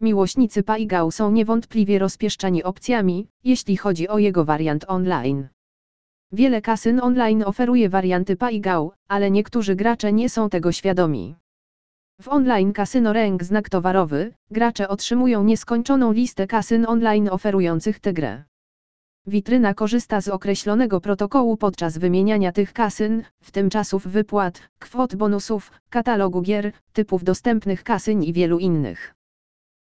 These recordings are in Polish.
Miłośnicy Paigał są niewątpliwie rozpieszczani opcjami, jeśli chodzi o jego wariant online. Wiele kasyn online oferuje warianty Paigał, ale niektórzy gracze nie są tego świadomi. W online kasyno Ręk Znak Towarowy, gracze otrzymują nieskończoną listę kasyn online oferujących tę grę. Witryna korzysta z określonego protokołu podczas wymieniania tych kasyn, w tym czasów wypłat, kwot bonusów, katalogu gier, typów dostępnych kasyn i wielu innych.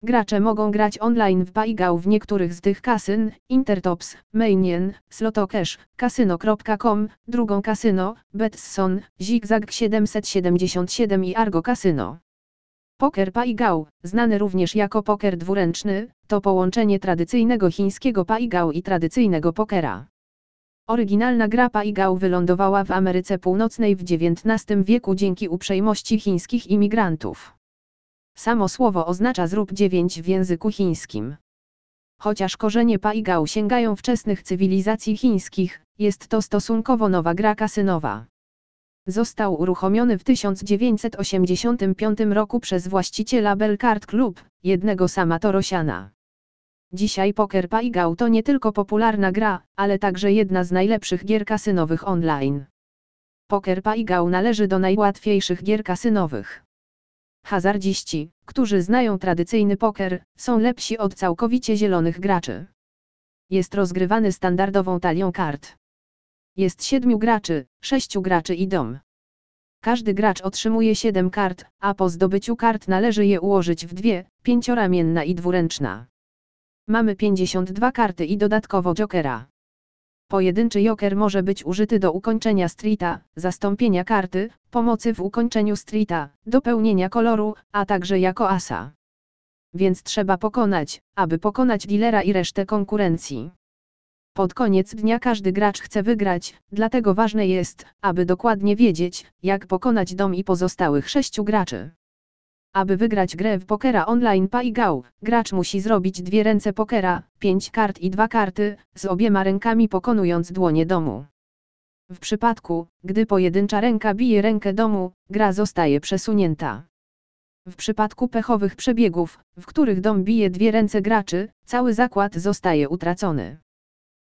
Gracze mogą grać online w Paigał w niektórych z tych kasyn, Intertops, Mainien, Slotocash, Casino.com, drugą kasyno, Betson, Zigzag 777 i Argo Casino. Poker Paigał, znany również jako poker dwuręczny, to połączenie tradycyjnego chińskiego Paigał i tradycyjnego pokera. Oryginalna gra Paigał wylądowała w Ameryce Północnej w XIX wieku dzięki uprzejmości chińskich imigrantów. Samo słowo oznacza zrób dziewięć w języku chińskim. Chociaż korzenie Paigał sięgają wczesnych cywilizacji chińskich, jest to stosunkowo nowa gra kasynowa. Został uruchomiony w 1985 roku przez właściciela Bell Card Club, jednego sama Torosiana. Dzisiaj Poker Paigał to nie tylko popularna gra, ale także jedna z najlepszych gier kasynowych online. Poker Paigał należy do najłatwiejszych gier kasynowych. Hazardziści, którzy znają tradycyjny poker, są lepsi od całkowicie zielonych graczy. Jest rozgrywany standardową talią kart. Jest siedmiu graczy, sześciu graczy i dom. Każdy gracz otrzymuje 7 kart, a po zdobyciu kart należy je ułożyć w dwie, pięcioramienna i dwuręczna. Mamy 52 karty i dodatkowo jokera. Pojedynczy joker może być użyty do ukończenia streeta, zastąpienia karty, pomocy w ukończeniu streeta, dopełnienia koloru, a także jako asa. Więc trzeba pokonać, aby pokonać dealera i resztę konkurencji. Pod koniec dnia każdy gracz chce wygrać, dlatego ważne jest, aby dokładnie wiedzieć, jak pokonać dom i pozostałych sześciu graczy. Aby wygrać grę w pokera online Paigał, gracz musi zrobić dwie ręce pokera, pięć kart i dwa karty, z obiema rękami pokonując dłonie domu. W przypadku, gdy pojedyncza ręka bije rękę domu, gra zostaje przesunięta. W przypadku pechowych przebiegów, w których dom bije dwie ręce graczy, cały zakład zostaje utracony.